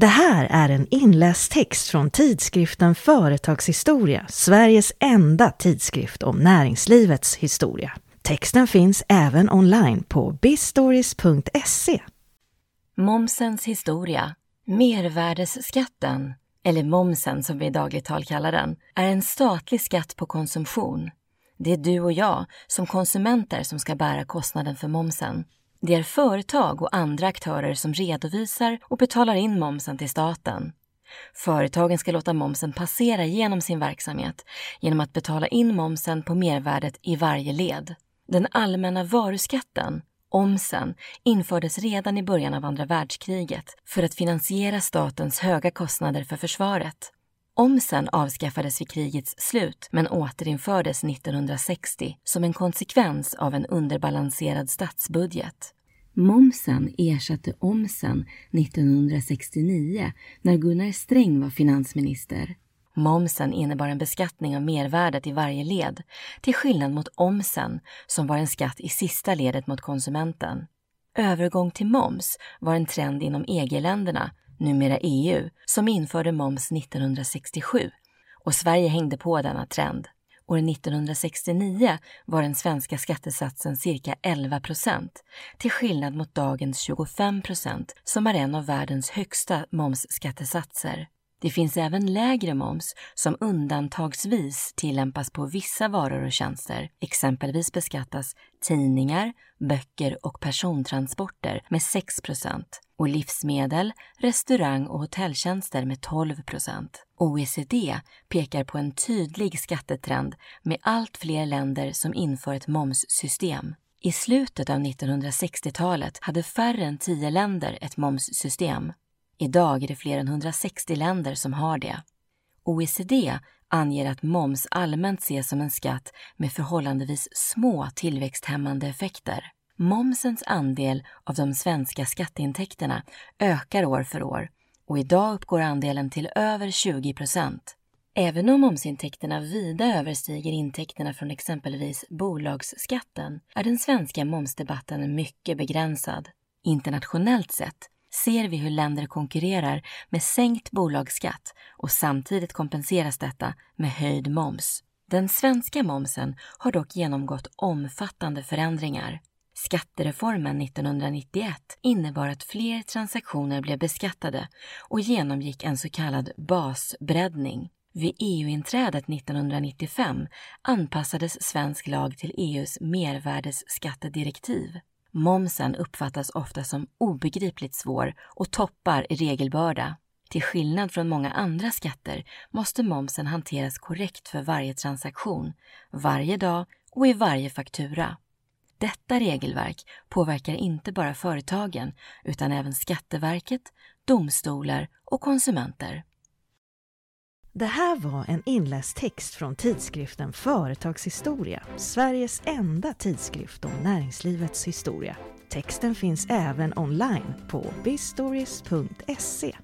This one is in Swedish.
Det här är en inläst text från tidskriften Företagshistoria, Sveriges enda tidskrift om näringslivets historia. Texten finns även online på bistories.se. Momsens historia. Mervärdesskatten, eller momsen som vi i dagligt tal kallar den, är en statlig skatt på konsumtion. Det är du och jag som konsumenter som ska bära kostnaden för momsen. Det är företag och andra aktörer som redovisar och betalar in momsen till staten. Företagen ska låta momsen passera genom sin verksamhet genom att betala in momsen på mervärdet i varje led. Den allmänna varuskatten, omsen, infördes redan i början av andra världskriget för att finansiera statens höga kostnader för försvaret. Omsen avskaffades vid krigets slut men återinfördes 1960 som en konsekvens av en underbalanserad statsbudget. Momsen ersatte omsen 1969 när Gunnar Sträng var finansminister. Momsen innebar en beskattning av mervärdet i varje led, till skillnad mot omsen som var en skatt i sista ledet mot konsumenten. Övergång till moms var en trend inom EG-länderna numera EU, som införde moms 1967 och Sverige hängde på denna trend. År 1969 var den svenska skattesatsen cirka 11 procent, till skillnad mot dagens 25 procent som är en av världens högsta momsskattesatser. Det finns även lägre moms som undantagsvis tillämpas på vissa varor och tjänster. Exempelvis beskattas tidningar, böcker och persontransporter med 6% och livsmedel, restaurang och hotelltjänster med 12 OECD pekar på en tydlig skattetrend med allt fler länder som inför ett momssystem. I slutet av 1960-talet hade färre än 10 länder ett momssystem. Idag är det fler än 160 länder som har det. OECD anger att moms allmänt ses som en skatt med förhållandevis små tillväxthämmande effekter. Momsens andel av de svenska skatteintäkterna ökar år för år och idag uppgår andelen till över 20 procent. Även om momsintäkterna vida överstiger intäkterna från exempelvis bolagsskatten är den svenska momsdebatten mycket begränsad. Internationellt sett ser vi hur länder konkurrerar med sänkt bolagsskatt och samtidigt kompenseras detta med höjd moms. Den svenska momsen har dock genomgått omfattande förändringar. Skattereformen 1991 innebar att fler transaktioner blev beskattade och genomgick en så kallad basbreddning. Vid EU-inträdet 1995 anpassades svensk lag till EUs mervärdesskattedirektiv. Momsen uppfattas ofta som obegripligt svår och toppar i regelbörda. Till skillnad från många andra skatter måste momsen hanteras korrekt för varje transaktion, varje dag och i varje faktura. Detta regelverk påverkar inte bara företagen utan även Skatteverket, domstolar och konsumenter. Det här var en inläst text från tidskriften Företagshistoria, Sveriges enda tidskrift om näringslivets historia. Texten finns även online på bistories.se.